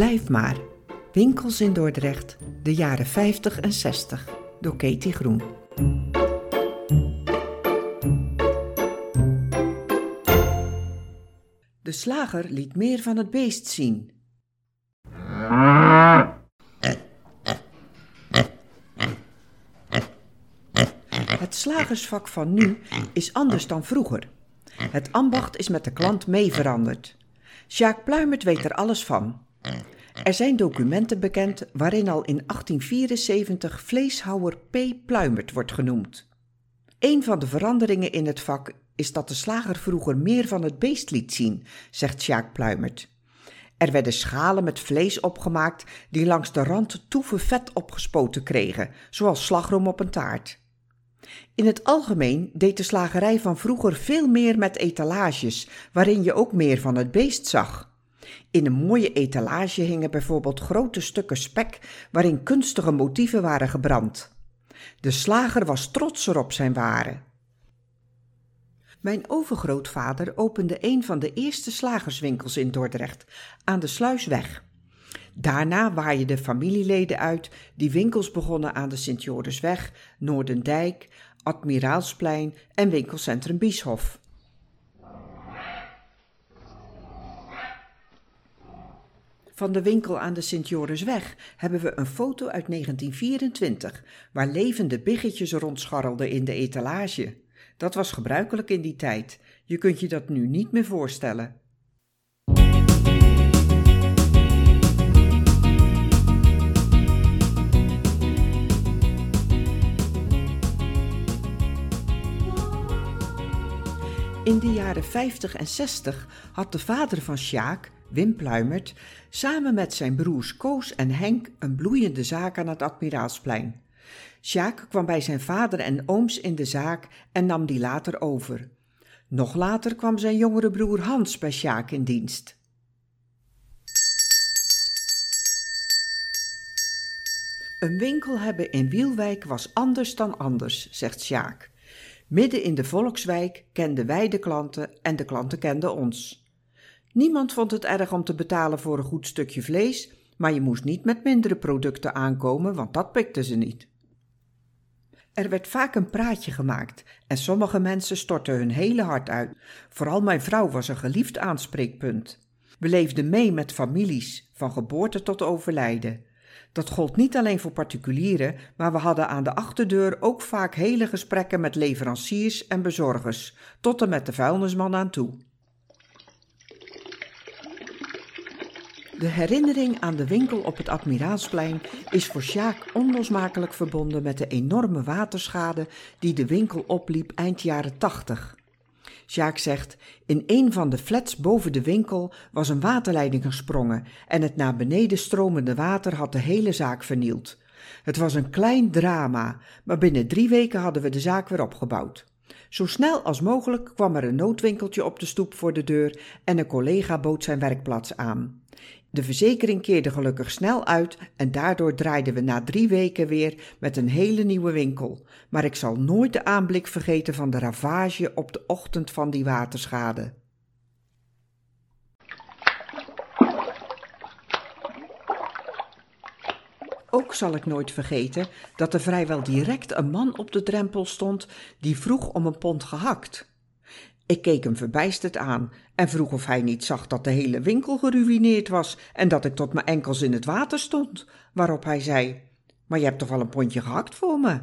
Blijf maar. Winkels in Dordrecht, de jaren 50 en 60, door Katie Groen. De slager liet meer van het beest zien. Het slagersvak van nu is anders dan vroeger. Het ambacht is met de klant mee veranderd. Sjaak Pluimert weet er alles van. Er zijn documenten bekend waarin al in 1874 vleeshouwer P. Pluimert wordt genoemd. Een van de veranderingen in het vak is dat de slager vroeger meer van het beest liet zien, zegt Sjaak Pluimert. Er werden schalen met vlees opgemaakt die langs de rand toeven vet opgespoten kregen, zoals slagroom op een taart. In het algemeen deed de slagerij van vroeger veel meer met etalages, waarin je ook meer van het beest zag. In een mooie etalage hingen bijvoorbeeld grote stukken spek waarin kunstige motieven waren gebrand. De slager was trotser op zijn waren. Mijn overgrootvader opende een van de eerste slagerswinkels in Dordrecht, aan de Sluisweg. Daarna waaien de familieleden uit die winkels begonnen aan de Sint-Jorisweg, Noordendijk, Admiraalsplein en winkelcentrum Bieshof. Van de winkel aan de Sint-Jorisweg hebben we een foto uit 1924, waar levende biggetjes rondscharrelden in de etalage. Dat was gebruikelijk in die tijd. Je kunt je dat nu niet meer voorstellen. In de jaren 50 en 60 had de vader van Sjaak, Wim Pluimert, samen met zijn broers Koos en Henk een bloeiende zaak aan het Admiraalsplein. Sjaak kwam bij zijn vader en ooms in de zaak en nam die later over. Nog later kwam zijn jongere broer Hans bij Sjaak in dienst. Een winkel hebben in Wielwijk was anders dan anders, zegt Sjaak. Midden in de volkswijk kenden wij de klanten en de klanten kenden ons. Niemand vond het erg om te betalen voor een goed stukje vlees, maar je moest niet met mindere producten aankomen, want dat pikten ze niet. Er werd vaak een praatje gemaakt en sommige mensen stortten hun hele hart uit. Vooral mijn vrouw was een geliefd aanspreekpunt. We leefden mee met families, van geboorte tot overlijden. Dat gold niet alleen voor particulieren, maar we hadden aan de achterdeur ook vaak hele gesprekken met leveranciers en bezorgers, tot en met de vuilnisman aan toe. De herinnering aan de winkel op het Admiraalsplein is voor Sjaak onlosmakelijk verbonden met de enorme waterschade die de winkel opliep eind jaren tachtig. Sjaak zegt: In een van de flats boven de winkel was een waterleiding gesprongen en het naar beneden stromende water had de hele zaak vernield. Het was een klein drama, maar binnen drie weken hadden we de zaak weer opgebouwd. Zo snel als mogelijk kwam er een noodwinkeltje op de stoep voor de deur en een collega bood zijn werkplaats aan. De verzekering keerde gelukkig snel uit en daardoor draaiden we na drie weken weer met een hele nieuwe winkel. Maar ik zal nooit de aanblik vergeten van de ravage op de ochtend van die waterschade. Ook zal ik nooit vergeten dat er vrijwel direct een man op de drempel stond die vroeg om een pond gehakt. Ik keek hem verbijsterd aan en vroeg of hij niet zag dat de hele winkel geruïneerd was en dat ik tot mijn enkels in het water stond, waarop hij zei: Maar je hebt toch wel een pondje gehakt voor me?